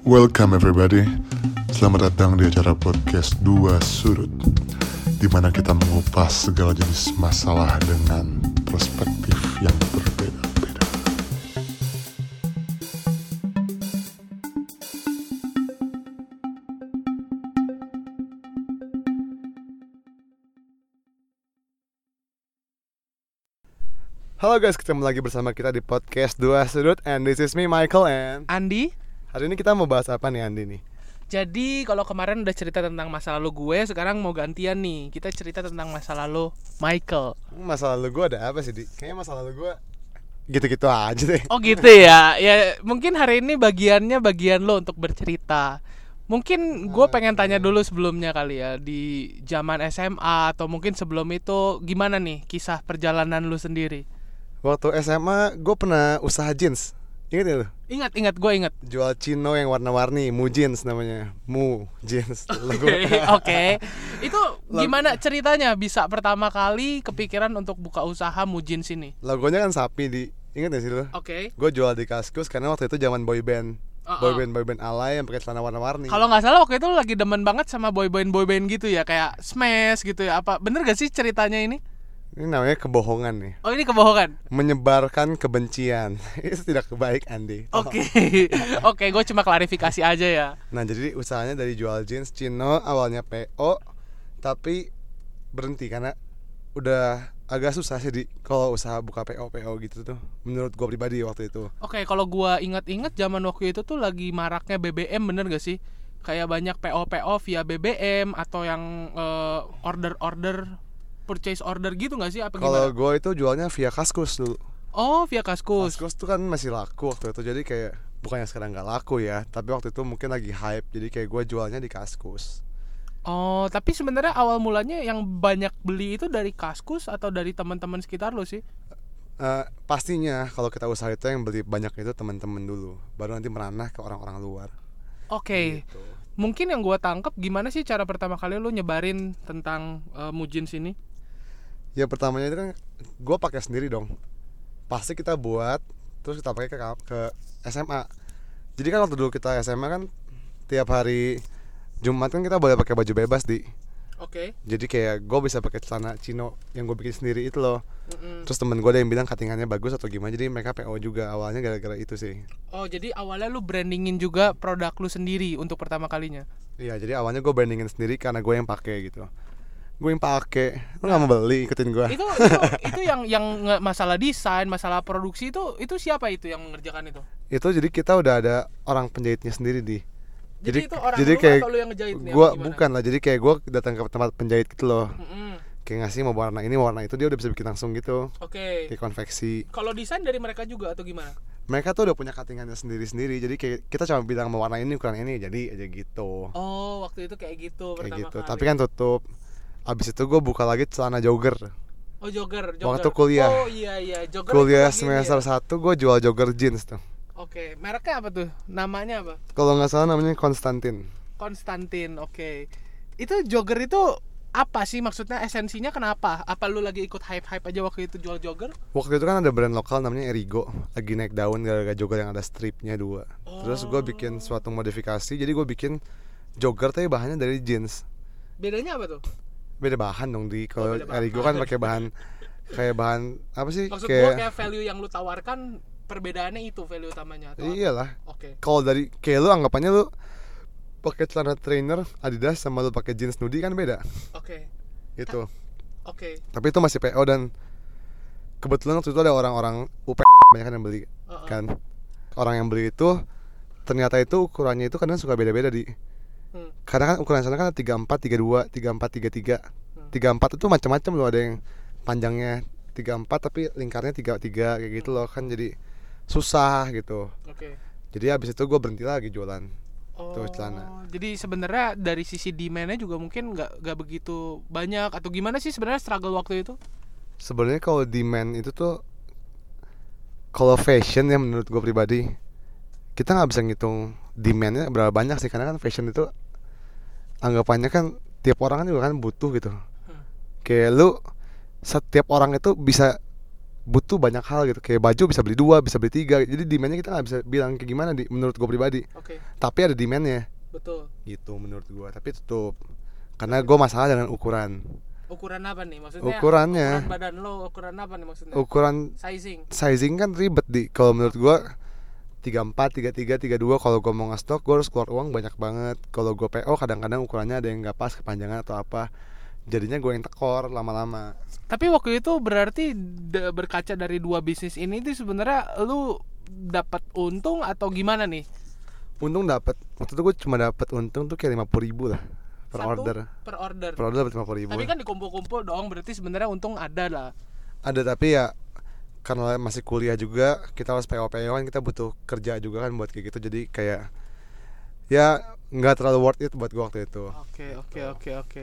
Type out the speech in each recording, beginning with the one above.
Welcome everybody Selamat datang di acara podcast Dua Sudut di mana kita mengupas segala jenis masalah dengan perspektif yang berbeda-beda. Halo guys, ketemu lagi bersama kita di podcast Dua Sudut And this is me, Michael and Andi, Hari ini kita mau bahas apa nih Andi nih? jadi kalau kemarin udah cerita tentang masa lalu gue, sekarang mau gantian nih. Kita cerita tentang masa lalu Michael. Masa lalu gue ada apa sih, Di? Kayaknya masa lalu gue gitu-gitu aja deh Oh gitu ya. Ya mungkin hari ini bagiannya bagian lo untuk bercerita. Mungkin gue pengen tanya dulu sebelumnya kali ya di zaman SMA atau mungkin sebelum itu gimana nih kisah perjalanan lu sendiri? Waktu SMA, gue pernah usaha jeans Ingat ya lu? Ingat ingat gue ingat. Jual chino yang warna-warni, Mu Jeans namanya Mu Jeans Oke, oke. Itu gimana ceritanya bisa pertama kali kepikiran untuk buka usaha Mujin sini? Logonya kan sapi, Di Ingat gak sih lu? Oke. Gue jual di Kaskus karena waktu itu zaman boyband Uh-uh. Boyband boyband alay yang pakai celana warna-warni Kalau nggak salah waktu itu lu lagi demen banget sama boyband boyband gitu ya kayak Smash gitu ya apa bener gak sih ceritanya ini? Ini namanya kebohongan nih Oh ini kebohongan. Menyebarkan kebencian Itu tidak baik Andi Oke oke gue cuma klarifikasi aja ya. Nah jadi usahanya dari jual jeans Cino awalnya PO Tapi berhenti karena udah agak susah sih di kalau usaha buka PO PO gitu tuh menurut gue pribadi waktu itu Oke kalau gua ingat-ingat zaman waktu itu tuh lagi maraknya BBM bener gak sih? Kayak banyak PO PO via BBM atau yang eh, order order purchase order gitu gak sih apa kalau gue itu jualnya via Kaskus dulu Oh via Kaskus. Kaskus tuh kan masih laku waktu itu jadi kayak bukannya sekarang nggak laku ya tapi waktu itu mungkin lagi hype jadi kayak gue jualnya di Kaskus Oh, tapi sebenarnya awal mulanya yang banyak beli itu dari Kaskus atau dari teman-teman sekitar lo sih? Eh, pastinya kalau kita usaha itu yang beli banyak itu teman-teman dulu baru nanti meranah ke orang-orang luar Oke. gitu. Mungkin yang gua tangkep gimana sih cara pertama kali lu nyebarin tentang eh, Mujin sini? Ya pertamanya itu kan gue pakai sendiri dong. Pasti kita buat terus kita pakai ke, ke SMA. Jadi kan waktu dulu kita SMA kan tiap hari Jumat kan kita boleh pakai baju bebas di. Oke. Jadi kayak gue bisa pakai celana chino yang gue bikin sendiri itu loh. Mm-mm. Terus temen gue ada yang bilang cuttingannya bagus atau gimana. Jadi mereka PO juga awalnya gara-gara itu sih. Oh, jadi awalnya lu brandingin juga produk lu sendiri untuk pertama kalinya. Iya jadi awalnya gue brandingin sendiri karena gue yang pakai gitu. Gue yang pakai. Lu nggak mau beli ikutin gue. itu itu itu yang yang masalah desain, masalah produksi itu itu siapa itu yang mengerjakan itu? Itu jadi kita udah ada orang penjahitnya sendiri di. Jadi, itu orang jadi lu kayak atau lu yang ngejahit nih? gua apa gimana? bukan lah jadi kayak gua datang ke tempat penjahit gitu loh Mm-mm. kayak ngasih mau warna ini warna itu dia udah bisa bikin langsung gitu Oke. kayak konveksi Kalau desain dari mereka juga atau gimana? mereka tuh udah punya cuttingannya sendiri sendiri jadi kayak kita cuma bilang mau warna ini ukuran ini jadi aja gitu Oh, waktu itu kayak gitu kayak pertama gitu kali. tapi kan tutup abis itu gue buka lagi celana jogger Oh jogger, jogger. Waktu kuliah. Oh iya iya, jogger. kuliah ini semester ya? satu gue jual jogger jeans tuh Oke, mereknya apa tuh? Namanya apa? kalau nggak salah namanya Konstantin Konstantin. Oke. Itu jogger itu apa sih maksudnya esensinya kenapa? Apa lu lagi ikut hype-hype aja waktu itu jual jogger? waktu itu kan ada brand lokal namanya Erigo lagi naik daun gara-gara jogger yang ada stripnya dua terus gue bikin suatu modifikasi jadi gue bikin jogger tapi bahannya dari jeans Bedanya apa tuh? Beda bahan dong di kalau Oh. Erigo kan pakai bahan kayak bahan apa sih Maksud gua kayak kayak value yang lu tawarkan perbedaannya itu value utamanya atau iyalah Oke. kalau dari kayak lu anggapannya lu pakai celana trainer Adidas sama lu pakai jeans nudi kan beda Oke. gitu Oke. tapi itu masih PO dan kebetulan waktu itu ada orang-orang UP banyak kan yang beli Heeh. kan orang yang beli itu ternyata itu ukurannya itu kadang suka beda-beda di Hmm. karena kan ukuran sana kan 34, 32, 34, 33 Hmm. 34 itu macam-macam loh ada yang panjangnya 34 tapi lingkarnya 33 kayak gitu loh kan jadi susah gitu Oke. jadi habis itu gue berhenti lagi jualan Oh, Tuh, celana. jadi sebenarnya dari sisi demandnya juga mungkin nggak nggak begitu banyak atau gimana sih sebenarnya struggle waktu itu? sebenarnya kalau demand itu tuh kalau fashion ya menurut gue pribadi kita nggak bisa ngitung demandnya berapa banyak sih karena kan fashion itu anggapannya kan tiap orang kan juga kan butuh gitu Hmm. kayak lu setiap orang itu bisa butuh banyak hal gitu kayak baju bisa beli dua bisa beli tiga jadi demandnya kita nggak bisa bilang kayak gimana di menurut gue pribadi Oke, tapi ada demandnya betul. gitu menurut gue tapi tutup karena gue masalah dengan ukuran Ukuran apa nih maksudnya? Ukurannya. Ukuran badan lo, ukuran apa nih maksudnya? ukuran Sizing. sizing kan ribet di kalau menurut gue tiga empat tiga tiga tiga dua kalau gue mau ngestok gue harus keluar uang banyak banget kalau gue PO kadang-kadang ukurannya ada yang nggak pas kepanjangan atau apa jadinya gue yang tekor lama-lama Tapi waktu itu berarti berkaca dari dua bisnis ini tuh sebenarnya lu dapat untung atau gimana nih? untung dapat waktu itu gue cuma dapat untung tuh kayak lima puluh ribu lah per Satu order Per order. per order dapat lima puluh ribu Tapi kan dikumpul-kumpul dong, berarti sebenarnya untung ada lah. ada tapi ya karena masih kuliah juga kita harus PO PO kan kita butuh kerja juga kan buat kayak gitu jadi kayak ya nggak terlalu worth it buat gue waktu itu Oke, oke, oke, oke.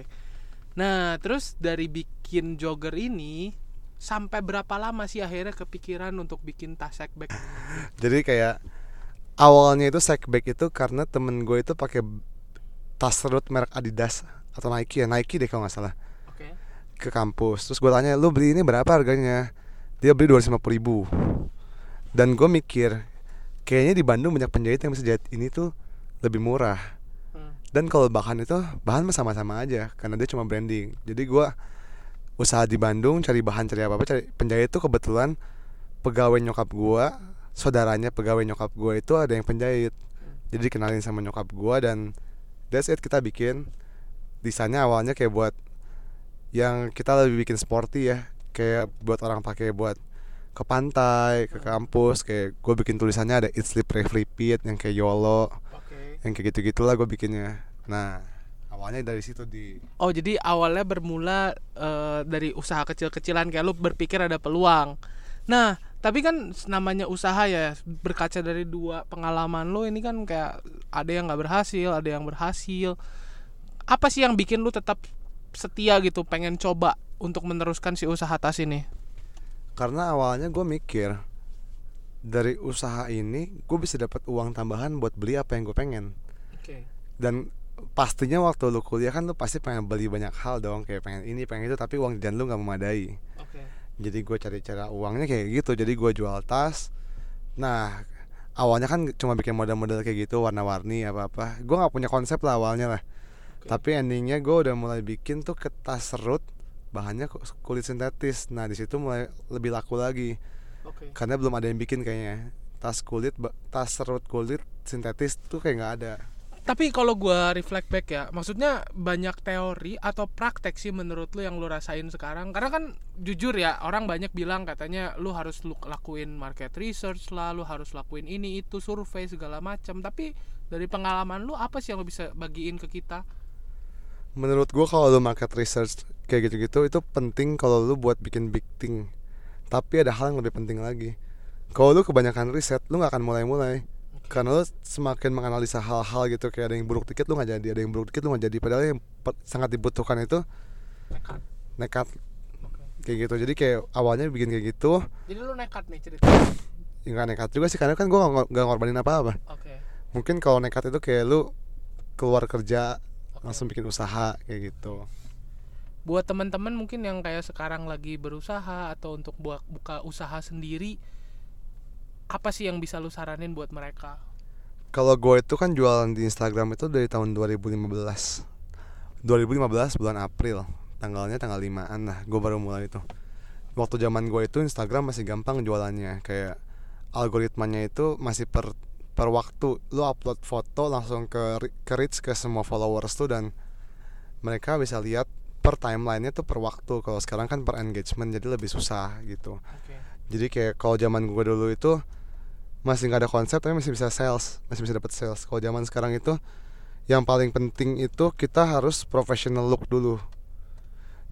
Nah, terus dari bikin jogger ini sampai berapa lama sih akhirnya kepikiran untuk bikin tas sack bag? jadi kayak awalnya itu sack bag itu karena temen gue itu pakai tas root merek Adidas atau Nike ya Nike deh kalau nggak salah Oke. ke kampus terus gue tanya lu beli ini berapa harganya dia beli dua ribu. Dan gue mikir kayaknya di Bandung banyak penjahit yang bisa jahit ini tuh lebih murah. Hmm. dan kalau bahan itu bahan sama-sama aja karena dia cuma branding. Jadi gua usaha di Bandung cari bahan cari apa apa cari penjahit itu kebetulan pegawai nyokap gua saudaranya pegawai nyokap gua itu ada yang penjahit. Jadi kenalin sama nyokap gua dan that's it kita bikin. Desainnya awalnya kayak buat yang kita lebih bikin sporty ya kayak buat orang pakai buat ke pantai ke kampus kayak gue bikin tulisannya ada it's sleep rave repeat yang kayak YOLO Oke. yang kayak gitu gitulah gue bikinnya nah awalnya dari situ di Oh, jadi awalnya bermula eh, dari usaha kecil-kecilan kayak lu berpikir ada peluang. Nah, tapi kan namanya usaha ya berkaca dari dua pengalaman lu ini kan kayak ada yang nggak berhasil, ada yang berhasil. Apa sih yang bikin lu tetap setia gitu pengen coba untuk meneruskan si usaha tas ini? karena awalnya gue mikir dari usaha ini gue bisa dapat uang tambahan buat beli apa yang gue pengen Oke. dan pastinya waktu lu kuliah kan lu pasti pengen beli banyak hal dong kayak pengen ini pengen itu tapi uang jajan lu nggak memadai Oke. jadi gue cari cara uangnya kayak gitu jadi gue jual tas nah awalnya kan cuma bikin model-model kayak gitu warna-warni apa apa gue nggak punya konsep lah awalnya lah Oke. tapi endingnya gue udah mulai bikin tuh ke tas serut bahannya ku- kulit sintetis nah di situ mulai lebih laku lagi Oke. karena belum ada yang bikin kayaknya tas kulit tas serut kulit sintetis tuh kayak nggak ada Tapi kalau gua reflect back ya, maksudnya banyak teori atau praktek sih menurut lu yang lu rasain sekarang? Karena kan jujur ya, orang banyak bilang katanya lu harus lu lakuin market research lah, lu harus lakuin ini itu survei segala macam. Tapi dari pengalaman lu apa sih yang lu bisa bagiin ke kita? menurut gue kalau lu market research kayak gitu-gitu itu penting kalau lu buat bikin big thing. Tapi ada hal yang lebih penting lagi. Kalau lu kebanyakan riset lu nggak akan mulai-mulai. Karena lu semakin menganalisa hal-hal gitu kayak ada yang buruk dikit lu nggak jadi. Ada yang buruk dikit lu nggak jadi. Padahal yang sangat dibutuhkan itu Nekat. nekat. Kayak gitu. Jadi kayak awalnya bikin kayak gitu. Jadi lu nekat nih cerita. ya nekat juga sih karena kan gue nggak nggak ngorbanin apa-apa. Oke. mungkin kalau nekat itu kayak lu keluar kerja Oke. langsung bikin usaha kayak gitu Buat teman-teman mungkin yang kayak sekarang lagi berusaha atau untuk buat buka usaha sendiri, apa sih yang bisa lu saranin buat mereka? Kalau gue itu kan jualan di Instagram itu dari tahun 2015 2015 bulan April Tanggalnya tanggal 5an lah Gue baru mulai itu. Waktu zaman gue itu Instagram masih gampang jualannya Kayak algoritmanya itu masih per per waktu. Lu upload foto langsung ke, ke reach ke semua followers tuh Dan mereka bisa lihat per timelinenya tuh per waktu. Kalau sekarang kan per engagement jadi lebih susah gitu. Oke. jadi kayak kalau zaman gue dulu itu masih nggak ada konsep tapi masih bisa sales masih bisa dapat sales. Kalau zaman sekarang itu yang paling penting itu kita harus professional look dulu.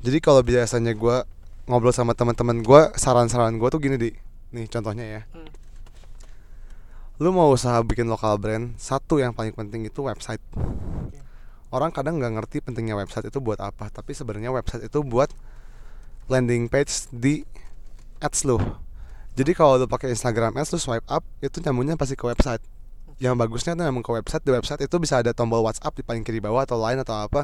Jadi kalau biasanya gue ngobrol sama teman-teman gue saran-saran gue tuh gini di. Nih contohnya ya. Hmm. lu mau usaha bikin lokal brand satu yang paling penting itu website orang kadang nggak ngerti pentingnya website itu buat apa tapi sebenarnya website itu buat landing page di ads lo jadi kalau lu pakai Instagram ads lu swipe up itu nyambungnya pasti ke website. Yang bagusnya tuh nyambung ke website di website itu bisa ada tombol WhatsApp di paling kiri bawah atau line atau apa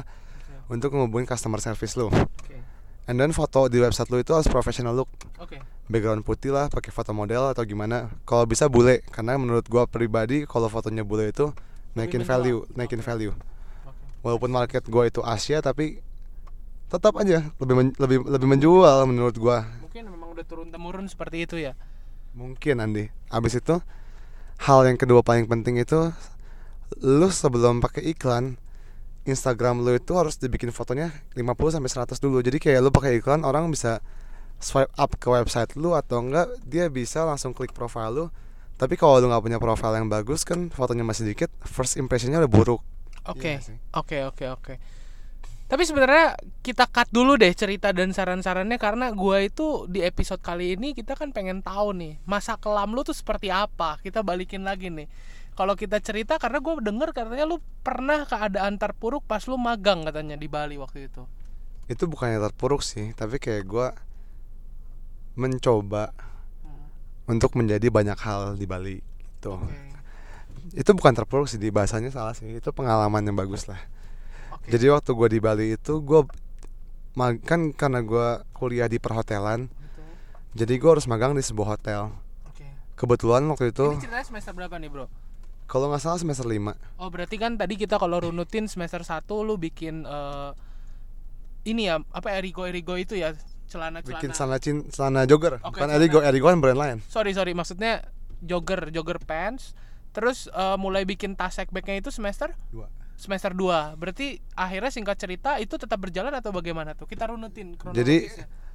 untuk ngehubungin customer service lu. Oke. and then foto di website lu itu harus professional look. Oke. background putih lah pakai foto model atau gimana. Kalau bisa bule karena menurut gua pribadi kalau fotonya bule itu naikin value naikin value. Walaupun market gua itu Asia tapi tetap aja lebih men- lebih lebih menjual menurut gua. Mungkin memang udah turun temurun seperti itu ya. mungkin Andi. Abis itu hal yang kedua paling penting itu lu sebelum pakai iklan Instagram lu itu harus dibikin fotonya 50 sampai 100 dulu. Jadi kayak lu pakai iklan orang bisa swipe up ke website lu atau enggak dia bisa langsung klik profile lu. Tapi kalau lu nggak punya profile yang bagus kan fotonya masih dikit first impressionnya udah buruk Oke. Iya sih. Oke, oke, oke. Tapi sebenarnya kita cut dulu deh cerita dan saran-sarannya karena gua itu di episode kali ini kita kan pengen tahu nih masa kelam lu tuh seperti apa. Kita balikin lagi nih. Kalau kita cerita karena gue denger katanya lu pernah keadaan terpuruk pas lu magang katanya di Bali waktu itu. itu bukannya terpuruk sih tapi kayak gua mencoba untuk menjadi banyak hal di Bali gitu Oke. Itu bukan terpuruk sih di bahasanya salah sih itu pengalaman yang bagus lah Oke. jadi waktu gue di Bali itu gue kan karena gue kuliah di perhotelan Betul. jadi gue harus magang di sebuah hotel Oke. kebetulan waktu itu Ini ceritanya semester berapa nih, Bro? kalau nggak salah semester 5 Oh, berarti kan tadi kita kalau runutin semester 1 lu bikin eh, ini ya, apa Erigo Erigo itu ya, celana-celana. bikin celana cin celana jogger Oke, bukan celana- Erigo Erigo kan brand lain Sorry, sorry, maksudnya jogger, jogger pants. Terus eh, mulai bikin tas backnya itu semester dua semester 2. Berarti akhirnya singkat cerita itu tetap berjalan atau bagaimana tuh? Kita runutin jadi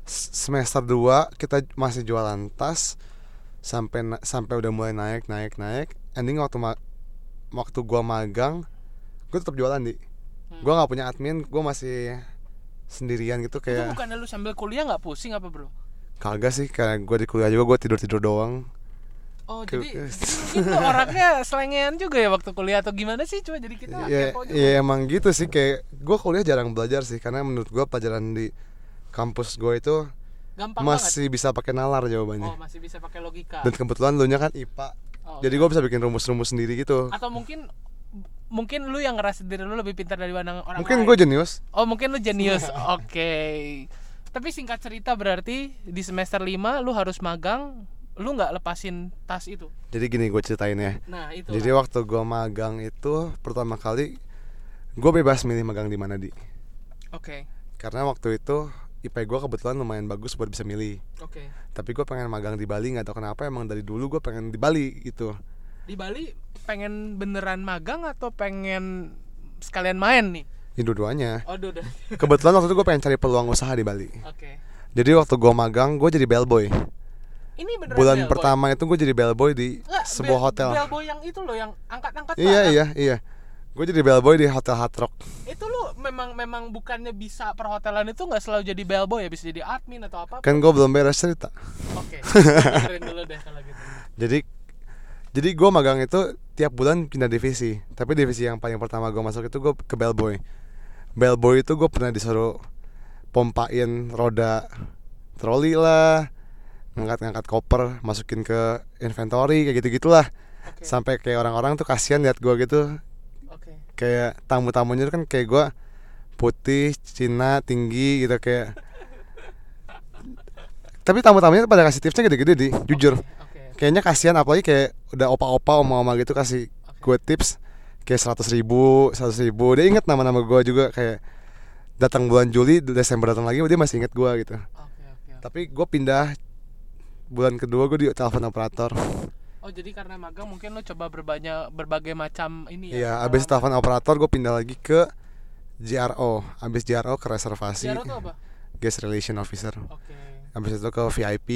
semester 2 kita masih jualan tas sampai sampai udah mulai naik naik naik ending waktu ma- waktu gua magang gue tetap jualan di Hmm. gua nggak punya admin gua masih sendirian gitu Itu kayak bukannya lu sambil kuliah nggak pusing apa, Bro? kagak sih kayak gue di kuliah juga gue tidur tidur doang Oh, jadi, jadi mungkin lu orangnya selengean juga ya waktu kuliah atau gimana sih? Coba jadi kita ya kepo juga. ya emang gitu sih kayak gue kuliah jarang belajar sih karena menurut gua pelajaran di kampus gue itu Gampang banget. masih bisa pakai nalar jawabannya Oh, masih bisa pakai logika. dan kebetulan lu nya kan IPA Oh, jadi gue bisa bikin rumus-rumus sendiri gitu atau mungkin mungkin lu yang ngerasa diri lu lebih pintar dari orang orang mungkin gue jenius Oh, mungkin lu jenius. Oke. Tapi singkat cerita berarti di semester 5 lu harus magang, lu nggak lepasin tas itu. jadi gini gue ceritain ya Nah, itu. jadi waktu gue magang itu pertama kali gue bebas milih magang di mana di Oke. karena waktu itu IP gue kebetulan lumayan bagus buat bisa milih Oke. tapi gue pengen magang di Bali nggak tahu kenapa emang dari dulu gue pengen di Bali gitu Di Bali pengen beneran magang atau pengen sekalian main nih? ini dua-duanya Oh, kebetulan waktu itu gue pengen cari peluang usaha di Bali Oke. jadi waktu gue magang gue jadi bellboy Ini beneran bulan bellboy? pertama itu gue jadi bellboy di Nggak, sebuah hotel Bellboy yang itu loh yang angkat-angkat iya iya iya gue jadi bellboy di hotel Hard Rock Itu lu memang memang bukannya bisa perhotelan itu nggak selalu jadi bellboy ya, bisa jadi admin atau apa? kan gue belum beres cerita Oke. dengerin dulu deh kalau gitu. jadi jadi gue magang itu tiap bulan pindah divisi tapi divisi yang paling pertama gue masuk itu gue ke bellboy bellboy itu gue pernah disuruh pompain roda troli lah ngangkat-ngangkat koper masukin ke inventory kayak gitu gitulah Oke. sampai kayak orang-orang tuh kasihan lihat gue gitu Oke. kayak tamu-tamunya tuh kan kayak gue putih Cina tinggi gitu kayak tapi tamu-tamunya pada kasih tipsnya gede-gede di jujur Oke. kayaknya kasihan apalagi kayak udah opa-opa oma-oma gitu kasih gue tips kayak seratus ribu seratus ribu dia inget nama-nama gue juga kayak datang bulan Juli Desember datang lagi dia masih inget gue gitu Oke, oke. tapi gue pindah bulan kedua gue di telepon operator Oh, jadi karena magang mungkin lu coba berbanyak berbagai macam ini ya. iya abis telepon operator gue pindah lagi ke JRO abis JRO ke reservasi Jaro tuh apa? guest relation officer Oke. abis itu ke VIP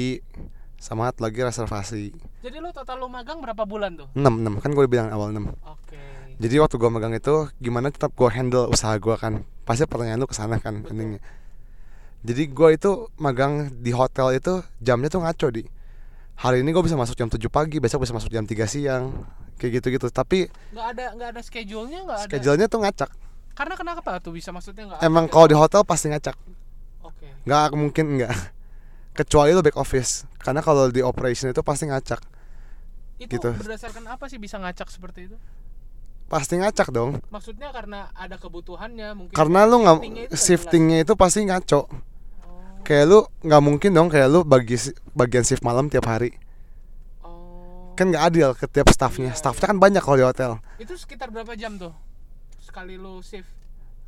sama lagi reservasi Jadi lu total lu magang berapa bulan tuh? 6 6 kan gue bilang awal 6 Oke. Jadi waktu gua magang itu gimana tetap gua handle usaha gua kan Pasti pertanyaan lu ke sana kan Betul. endingnya Jadi gua itu magang di hotel itu jamnya tuh ngaco di Hari ini gua bisa masuk jam 7 pagi, besok bisa masuk jam 3 siang Kayak gitu-gitu Tapi Nggak ada nggak ada schedule-nya nggak ada. schedule-nya tuh ngacak Karena kenapa tuh bisa maksudnya nggak? Emang kalau di hotel pasti ngacak Oke. Nggak mungkin nggak Kecuali lu back office Karena kalau di operation itu pasti ngacak Itu Gitu. berdasarkan apa sih bisa ngacak seperti itu? Pasti ngacak dong Maksudnya karena ada kebutuhannya mungkin. Karena shiftingnya itu nggak nggak shiftingnya itu pasti ngaco. Kayak lu nggak mungkin dong kayak lu bagi bagian shift malam tiap hari. Oh. kan nggak adil ke tiap staffnya. Iya, staffnya kan banyak kalau di hotel. Itu sekitar berapa jam tuh? Sekali lu shift.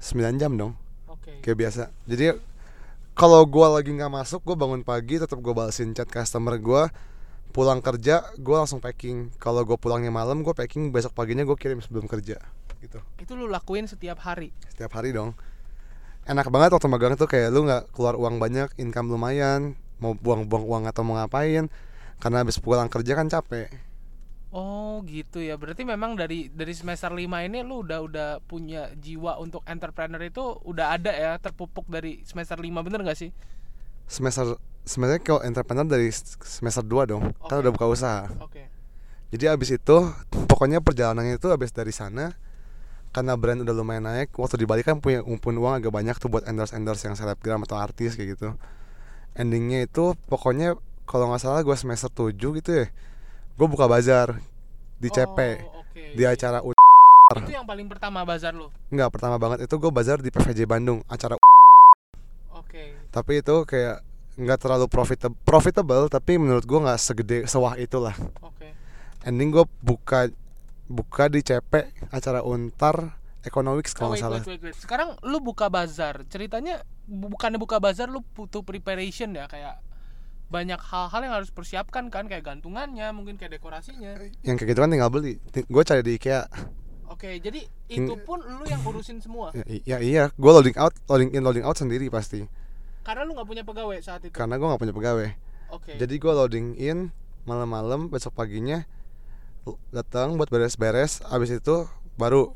9 jam dong. Oke. kayak biasa. Jadi kalau gua lagi nggak masuk gua bangun pagi tetap gua balesin chat customer gua. Pulang kerja gua langsung packing. Kalau gua pulangnya malam gua packing. Besok paginya gua kirim sebelum kerja gitu. Itu lu lakuin setiap hari. setiap hari dong enak banget waktu magang tuh kayak lu nggak keluar uang banyak income lumayan mau buang-buang uang atau mau ngapain karena habis pulang kerja kan capek Oh gitu ya. Berarti memang dari dari semester 5 ini lu udah udah punya jiwa untuk entrepreneur itu udah ada ya terpupuk dari semester 5 bener gak sih? semester sebenarnya kalau entrepreneur dari semester 2 dong kan Oke. udah buka usaha Oke. jadi abis itu pokoknya perjalanannya itu abis dari sana karena brand udah lumayan naik waktu di Bali kan punya ngumpulin uang agak banyak tuh buat endorse endorse yang selebgram atau artis kayak gitu endingnya itu pokoknya kalau nggak salah gue semester 7 gitu ya gue buka bazar di CP Oh, oke. di acara U Itu yang paling pertama bazar lu. nggak pertama banget itu gue bazar di PVJ Bandung acara Oke. tapi itu kayak nggak terlalu profitable profitable tapi menurut gue nggak segede sewah itulah Oke. ending gue buka buka di CP acara Untar Economics Oh, kalau nggak wait, salah wait, wait, wait. Sekarang lu buka bazar. Ceritanya bu- bukannya buka bazar lu butuh preparation ya kayak banyak hal-hal yang harus persiapkan kan kayak gantungannya, mungkin kayak dekorasinya. yang kayak gitu kan tinggal beli gue cari di IKEA Oke, jadi itu pun lu yang urusin semua. ya, ya iya gue loading out loading in loading out sendiri pasti Karena lu nggak punya pegawai saat itu. karena gue nggak punya pegawai Oke. jadi gue loading in malam-malam besok paginya datang buat beres-beres abis itu baru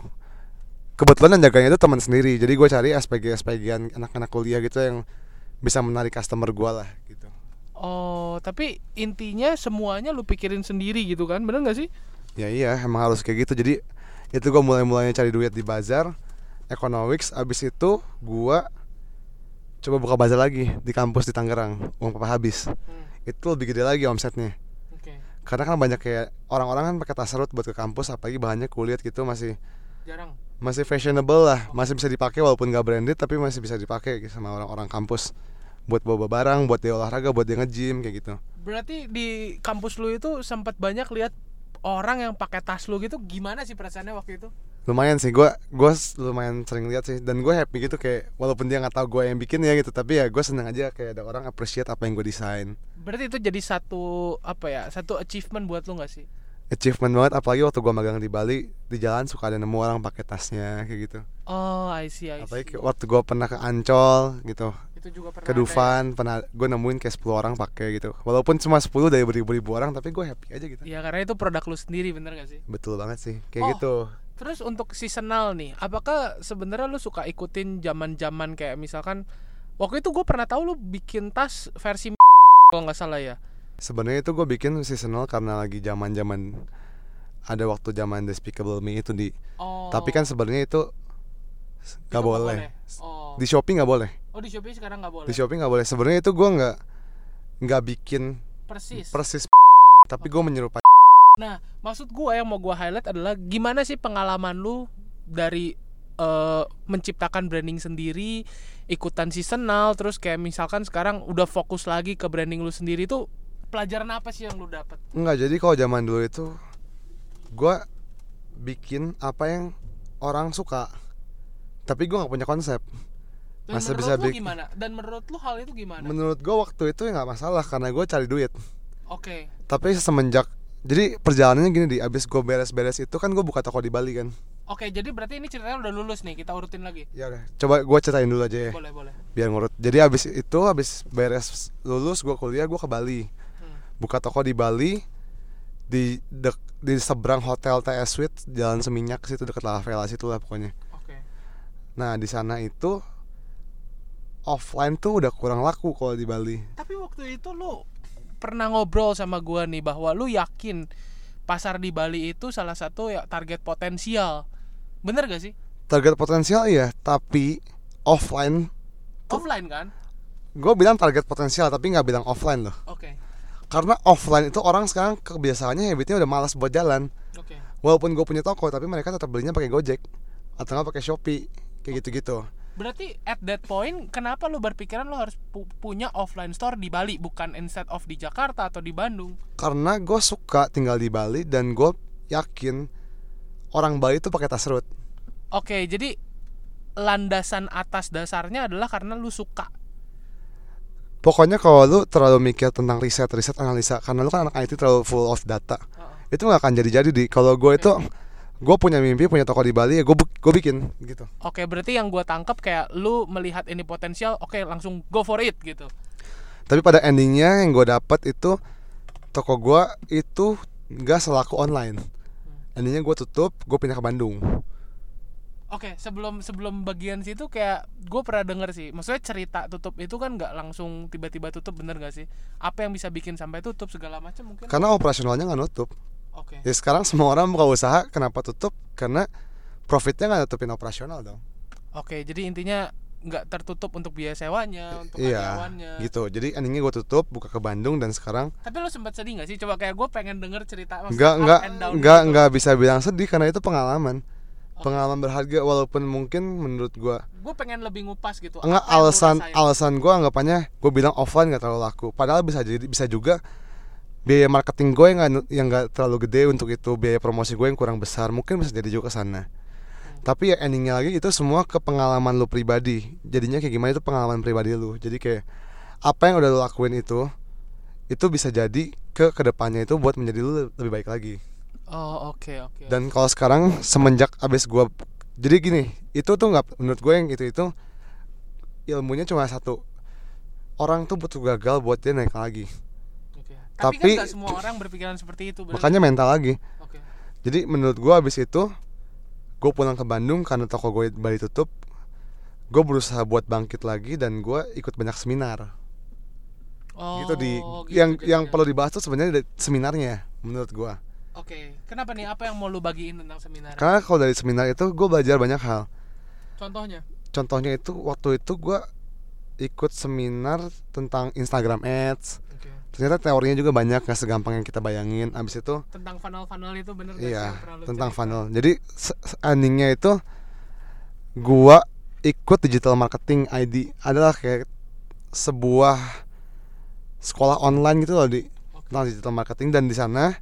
kebetulan yang jaganya itu teman sendiri jadi gue cari SPG SPG anak-anak kuliah gitu yang bisa menarik customer gue lah gitu Oh, tapi intinya semuanya lu pikirin sendiri gitu kan? Bener gak sih? ya iya emang harus kayak gitu jadi itu gue mulai-mulainya cari duit di bazar economics abis itu gue coba buka bazar lagi di kampus di Tangerang uang papa habis Hmm. itu lebih gede lagi omsetnya. Karena kan banyak kayak orang-orang kan pakai tas serut buat ke kampus apalagi bahannya kulit gitu masih Jarang. masih fashionable lah masih bisa dipakai walaupun gak branded tapi masih bisa dipakai gitu sama orang-orang kampus buat bawa barang buat dia olahraga buat dia nge-gym kayak gitu Berarti di kampus lu itu sempat banyak lihat orang yang pakai tas lu gitu gimana sih perasaannya waktu itu? Lumayan sih gue gue lumayan sering lihat sih dan gue happy gitu kayak walaupun dia nggak tahu gue yang bikin ya gitu tapi ya gue seneng aja kayak ada orang appreciate apa yang gue desain Berarti itu jadi satu apa ya? Satu achievement buat lu gak sih? achievement banget apalagi waktu gue magang di Bali di jalan suka ada nemu orang pakai tasnya kayak gitu Oh, I see, I see. apalagi waktu gue pernah ke Ancol gitu itu juga pernah ke ya? Dufan pernah gue nemuin kayak 10 orang pakai gitu walaupun cuma 10 dari beribu-ribu orang tapi gue happy aja gitu Ya karena itu produk lu sendiri bener gak sih? betul banget sih kayak Oh. gitu Terus untuk seasonal nih, apakah sebenarnya lu suka ikutin zaman-zaman kayak misalkan waktu itu gue pernah tahu lu bikin tas versi kalau nggak salah ya. sebenarnya itu gue bikin seasonal karena lagi zaman zaman ada waktu zaman Despicable Me itu di Oh. tapi kan sebenarnya itu nggak boleh Oh. di Shopee nggak boleh oh di Shopee sekarang nggak boleh. di Shopee nggak boleh sebenarnya itu gue nggak nggak bikin Persis. persis tapi gue menyerupai Nah, maksud gua yang mau gua highlight adalah gimana sih pengalaman lu dari eh, menciptakan branding sendiri, ikutan seasonal, terus kayak misalkan sekarang udah fokus lagi ke branding lu sendiri itu pelajaran apa sih yang lu dapat? Enggak, jadi kalau zaman dulu itu gua bikin apa yang orang suka. Tapi gua nggak punya konsep. Dan Masa menurut bisa lu bikin- gimana? Dan menurut lu hal itu gimana? Menurut gua waktu itu ya nggak masalah karena gua cari duit. Oke. Tapi semenjak jadi perjalanannya gini di abis gua beres-beres itu kan gua buka toko di Bali kan. Oke, jadi berarti ini ceritanya udah lulus nih. Kita urutin lagi. Ya udah, coba gua ceritain dulu aja ya Boleh, boleh. biar ngurut. Jadi abis itu abis beres lulus gua kuliah gua ke Bali. Hmm. Buka toko di Bali di dek, di seberang hotel TS Suite Jalan Seminyak situ dekat La Vela situ lah pokoknya. Oke. Nah di sana itu offline tuh udah kurang laku kalau di Bali. Tapi waktu itu lu pernah ngobrol sama gua nih bahwa lu yakin pasar di Bali itu salah satu ya target potensial. Bener gak sih? Target potensial iya, tapi offline Offline kan? gue bilang target potensial tapi nggak bilang offline loh. Oke. Karena offline itu orang sekarang kebiasaannya habitnya udah malas buat jalan. Oke. Walaupun gue punya toko tapi mereka tetap belinya pakai Gojek atau nggak pakai Shopee kayak gitu-gitu. Berarti at that point kenapa lu berpikiran lu harus pu- punya offline store di Bali bukan instead of di Jakarta atau di Bandung? Karena gue suka tinggal di Bali dan gue yakin orang Bali itu pakai tas root. Oke, jadi landasan atas dasarnya adalah karena lu suka. Pokoknya kalau lu terlalu mikir tentang riset, riset, analisa, karena lu kan anak IT terlalu full of data, itu nggak akan jadi-jadi di. Kalau gue itu, gue punya mimpi, punya toko di Bali, ya gue gue bikin gitu. Oke, berarti yang gua tangkap kayak lu melihat ini potensial, oke langsung go for it gitu. Tapi pada endingnya yang gue dapat itu toko gue itu nggak selaku online. Endingnya gue tutup, gue pindah ke Bandung. Oke, sebelum sebelum bagian situ kayak gue pernah denger sih, maksudnya cerita tutup itu kan nggak langsung tiba-tiba tutup bener gak sih? Apa yang bisa bikin sampai tutup segala macam mungkin? Karena operasionalnya nggak nutup. Oke. Ya sekarang semua orang buka usaha, kenapa tutup? Karena profitnya nggak nutupin operasional dong. Oke, jadi intinya nggak tertutup untuk biaya sewanya, untuk Iya, karyawannya. gitu. Jadi endingnya gue tutup, buka ke Bandung dan sekarang Tapi lu sempat sedih gak sih? Coba kayak gue pengen denger cerita nggak nggak nggak gitu. nggak bisa bilang sedih karena itu pengalaman. Oke. Pengalaman berharga walaupun mungkin menurut gue Gue pengen lebih ngupas gitu. Enggak alasan alasan gue anggapannya gue bilang offline nggak terlalu laku. Padahal bisa jadi bisa juga biaya marketing gue yang nggak yang nggak terlalu gede untuk itu biaya promosi gue yang kurang besar mungkin bisa jadi juga ke sana. Tapi ya endingnya lagi itu semua ke pengalaman lu pribadi. Jadinya kayak gimana itu pengalaman pribadi lu. Jadi kayak apa yang udah lu lakuin itu itu bisa jadi ke ke depannya itu buat menjadi lu lebih baik lagi. Oh, oke oke. Dan kalau sekarang semenjak abis gua jadi gini, itu tuh nggak menurut gue yang itu itu ilmunya cuma satu. Orang tuh butuh gagal buat dia naik lagi. Tapi, tapi- kan gak semua orang berpikiran seperti itu. berarti. Makanya mental lagi. Oke. Jadi menurut gua abis itu gue pulang ke Bandung karena toko gue di Bali tutup. Gue berusaha buat bangkit lagi dan gua ikut banyak seminar. Oh, gitu di gitu yang yang jadinya. perlu dibahas tuh sebenarnya seminarnya menurut gua. Oke. Kenapa nih? Apa yang mau lu bagiin tentang seminar? Karena kalau dari seminar itu gue belajar banyak hal. Contohnya? Contohnya itu waktu itu gua ikut seminar tentang Instagram Ads. Oke. Ternyata teorinya juga banyak nggak segampang yang kita bayangin. Abis itu Tentang funnel-funnel itu bener iya tentang cerita? funnel. Jadi endingnya itu gua ikut digital marketing ID adalah kayak sebuah sekolah online gitu loh di. Oke. tentang digital marketing. Dan di sana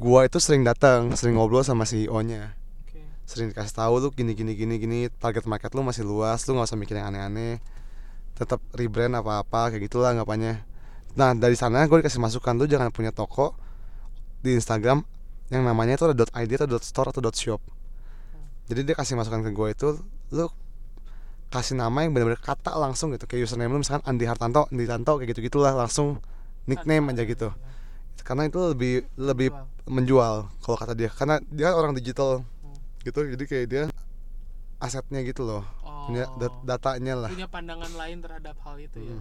gua itu sering datang sering ngobrol sama CEO-nya Oke. sering dikasih tahu lu gini gini gini gini target market lu masih luas lu nggak usah mikir yang aneh-aneh. Tetap rebrand apa apa kayak gitulah anggapannya nah dari sana gue dikasih masukan lu jangan punya toko di Instagram yang namanya itu ada .id atau .store atau .shop jadi dia kasih masukan ke gue itu lu kasih nama yang benar-benar kata langsung gitu kayak username lu misalkan Andi Hartanto Andi Tanto kayak gitu gitulah langsung nickname aja gitu karena itu lebih lebih Jual. menjual kalau kata dia karena dia orang digital Hmm. gitu jadi kayak dia asetnya gitu loh Oh. punya dat- datanya lah punya pandangan lain terhadap hal itu ya.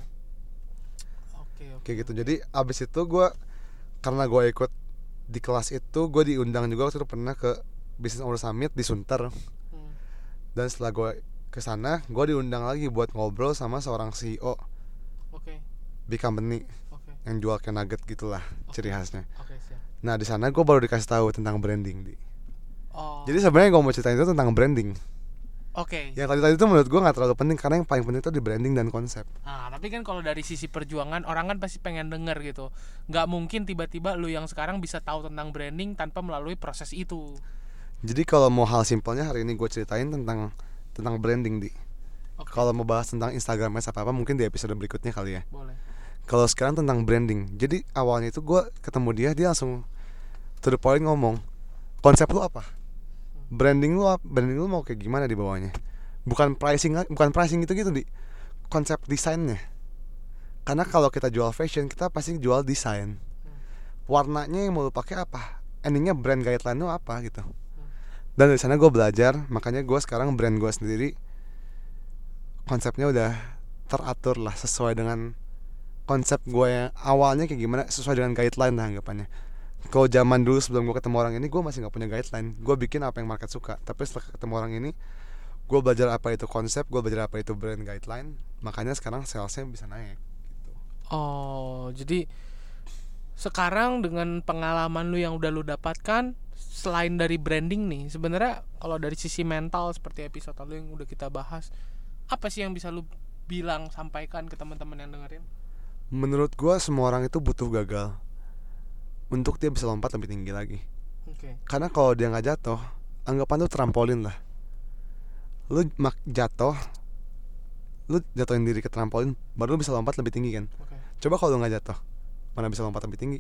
Oke, oke. kayak gitu jadi abis itu gue karena gue ikut di kelas itu gue diundang juga waktu itu pernah ke Business Owner Summit di Sunter Hmm. dan setelah gue ke sana gue diundang lagi buat ngobrol sama seorang CEO Oke. big company Oke. yang jual kayak nugget gitulah Oke. ciri khasnya siap. nah di sana gue baru dikasih tahu tentang branding di Oh. jadi sebenarnya gue mau ceritain itu tentang branding Oke. yang tadi tadi itu menurut gue nggak terlalu penting karena yang paling penting itu di branding dan konsep Nah, tapi kan kalau dari sisi perjuangan orang kan pasti pengen denger gitu. Nggak mungkin tiba-tiba lu yang sekarang bisa tahu tentang branding tanpa melalui proses itu. Jadi kalau mau hal simpelnya hari ini gue ceritain tentang tentang branding di. Oke. Kalau mau bahas tentang Instagram Ads apa apa mungkin di episode berikutnya kali ya. Boleh. Kalau sekarang tentang branding. Jadi awalnya itu gue ketemu dia dia langsung to the point ngomong konsep lu apa? Branding lu? Branding lu mau kayak gimana di bawahnya? Bukan pricing bukan pricing gitu gitu di konsep desainnya. Karena kalau kita jual fashion kita pasti jual desain. Warnanya yang mau lu pakai apa? Endingnya brand guideline lu apa gitu dan dari sana gue belajar makanya gue sekarang brand gue sendiri konsepnya udah teratur lah sesuai dengan konsep gue yang awalnya kayak gimana sesuai dengan guideline lah anggapannya kalau zaman dulu sebelum gue ketemu orang ini gue masih nggak punya guideline. Gue bikin apa yang market suka. Tapi setelah ketemu orang ini gue belajar apa itu konsep gue belajar apa itu brand guideline. Makanya sekarang salesnya bisa naik gitu. Oh, jadi sekarang dengan pengalaman lu yang udah lu dapatkan, selain dari branding nih sebenarnya kalau dari sisi mental seperti episode lalu yang udah kita bahas apa sih yang bisa lu bilang sampaikan ke teman-teman yang dengerin? Menurut gua semua orang itu butuh gagal untuk dia bisa lompat lebih tinggi lagi. Oke. Karena kalau dia nggak jatuh anggapan tuh trampolin lah. Lu mak jatuh lu jatuhin diri ke trampolin baru lu bisa lompat lebih tinggi kan? Oke. Coba kalau lu nggak jatuh mana bisa lompat lebih tinggi?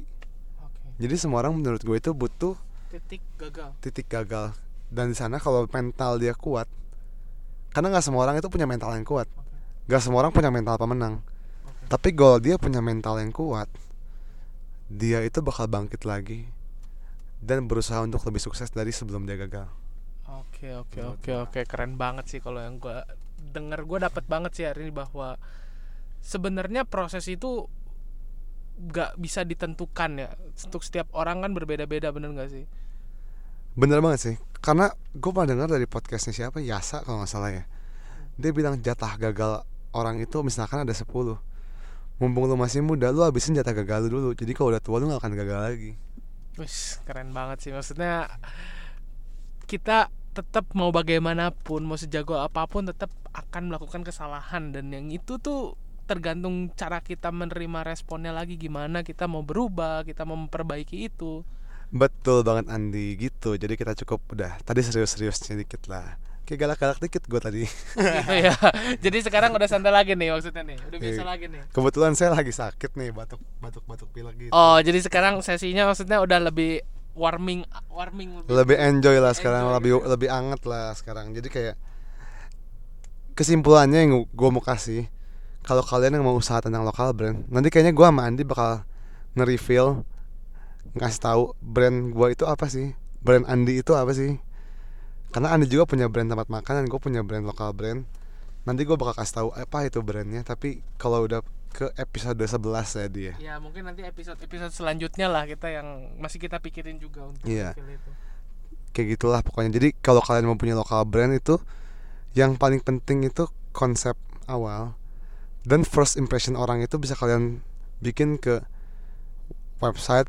Oke. Jadi semua orang menurut gue itu butuh titik gagal. titik gagal. Dan di sana kalau mental dia kuat karena nggak semua orang itu punya mental yang kuat. Nggak semua orang punya mental pemenang. Oke. Tapi kalau dia punya mental yang kuat dia itu bakal bangkit lagi dan berusaha untuk lebih sukses dari sebelum dia gagal. Oke oke oke oke. Keren banget sih kalau yang gua denger. Gue dapet banget sih hari ini bahwa sebenarnya proses itu nggak bisa ditentukan ya. Untuk setiap orang kan berbeda-beda bener nggak sih? Bener banget sih. Karena gue pernah dengar dari podcastnya siapa? Yasa kalau nggak salah ya. Dia bilang jatah gagal orang itu misalkan ada 10 mumpung lu masih muda lu habisin jatah gagal lu dulu. Jadi kalau udah tua lu gak akan gagal lagi. Wih keren banget sih. Maksudnya kita tetap mau bagaimanapun mau sejago apa pun tetap akan melakukan kesalahan. Dan yang itu tuh tergantung cara kita menerima responnya lagi. Gimana kita mau berubah kita mau memperbaiki itu. Betul banget Andi. Gitu. Jadi kita cukup udah tadi serius-serius sedikit lah kayak galak-galak dikit gue tadi. Gitu ya jadi sekarang udah santai lagi nih maksudnya nih. Udah biasa Iya. lagi nih. Kebetulan saya lagi sakit nih batuk batuk batuk pilek gitu. Oh jadi sekarang sesinya maksudnya udah lebih warming warming lebih. Enjoy lah sekarang Enjoy lebih gitu. lebih anget lah sekarang. Jadi kayak kesimpulannya yang gue mau kasih kalau kalian yang mau usaha tentang lokal brand nanti kayaknya gue sama Andi bakal nge-reveal ngasih tahu brand gue itu apa sih? Brand Andi itu apa sih karena Andi juga punya brand tempat makan dan gue punya brand lokal brand. Nanti gue bakal kasih tahu apa itu brandnya tapi kalau udah ke episode 11 ya dia ya. Mungkin nanti episode episode selanjutnya lah kita yang masih kita pikirin juga untuk Iya. reveal itu. Kayak gitulah pokoknya. Jadi kalau kalian mau punya lokal brand itu yang paling penting itu konsep awal dan first impression orang itu bisa kalian bikin ke website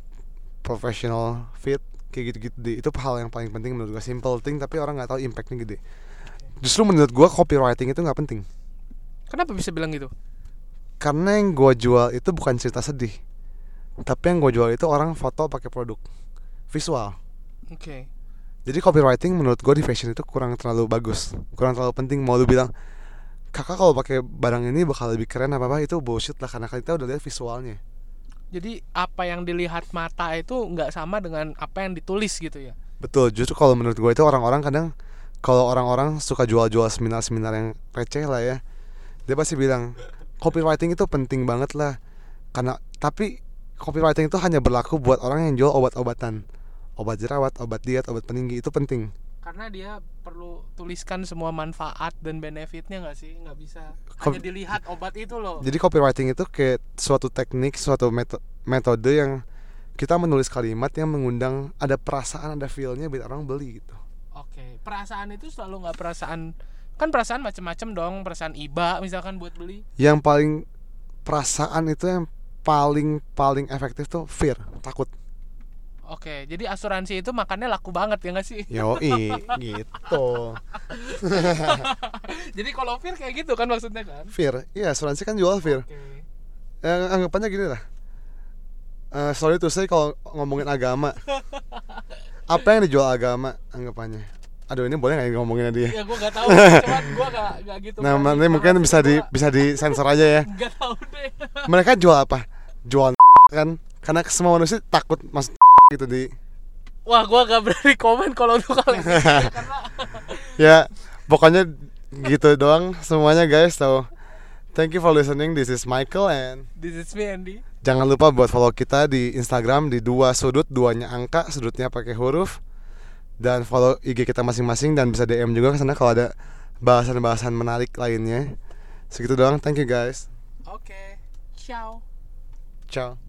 professional fit kayak gitu-gitu deh. itu hal yang paling penting menurut gue simple thing tapi orang nggak tahu impactnya gede. Justru menurut gue copywriting itu nggak penting. Kenapa bisa bilang gitu? Karena yang gue jual itu bukan cerita sedih. Tapi yang gue jual itu orang foto pakai produk visual. Oke. Jadi copywriting menurut gue di fashion itu kurang terlalu bagus, kurang terlalu penting. Mau lu bilang kakak kalau pakai barang ini bakal lebih keren apa apa itu bullshit lah. Karena kita udah lihat visualnya. Jadi apa yang dilihat mata itu nggak sama dengan apa yang ditulis gitu ya Betul. Justru kalau menurut gue itu orang-orang kadang kalau orang-orang suka jual-jual seminar-seminar yang receh lah ya, dia pasti bilang copywriting itu penting banget lah. Karena tapi copywriting itu hanya berlaku buat orang yang jual obat-obatan, obat jerawat, obat diet, obat peninggi itu penting. Karena dia perlu tuliskan semua manfaat dan benefitnya nggak sih nggak bisa Kom- hanya dilihat obat itu loh Jadi copywriting itu kayak suatu teknik, suatu meto- metode yang kita menulis kalimat yang mengundang ada perasaan, ada feelnya biar orang beli gitu. oke perasaan itu selalu nggak perasaan kan perasaan macam-macam dong perasaan iba misalkan buat beli Yang paling perasaan itu yang paling paling efektif tuh fear, takut. Oke jadi asuransi itu makannya laku banget ya nggak sih Yoi, gitu. jadi kalau fear kayak gitu kan maksudnya kan Fear, iya asuransi kan jual fear. oke Eh, anggapannya gini lah. Eh, sorry tuh saya kalau ngomongin agama. Apa yang dijual agama anggapannya? Aduh ini boleh nggak ngomonginnya dia? ya gue nggak tahu cuman gue nggak nggak gitu Nah, nanti mungkin bisa di bisa disensor aja ya. nggak tahu deh mereka jual apa jual kan karena semua manusia takut masuk gitu di. Wah gue gak berani komen kalau untuk hal ini. Karena ya pokoknya gitu doang semuanya guys. So thank you for listening. This is Michael and this is me Andy. jangan lupa buat follow kita di Instagram di dua sudut duanya angka sudutnya pakai huruf. Dan follow IG kita masing-masing dan bisa DM juga ke sana kalau ada bahasan-bahasan menarik lainnya. Segitu doang. Thank you guys. Oke. Ciao. Ciao